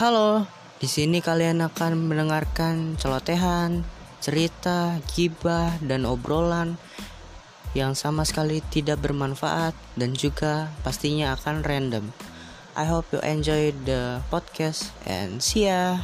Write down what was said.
Halo, di sini kalian akan mendengarkan celotehan, cerita, gibah, dan obrolan yang sama sekali tidak bermanfaat dan juga pastinya akan random. I hope you enjoy the podcast and see ya.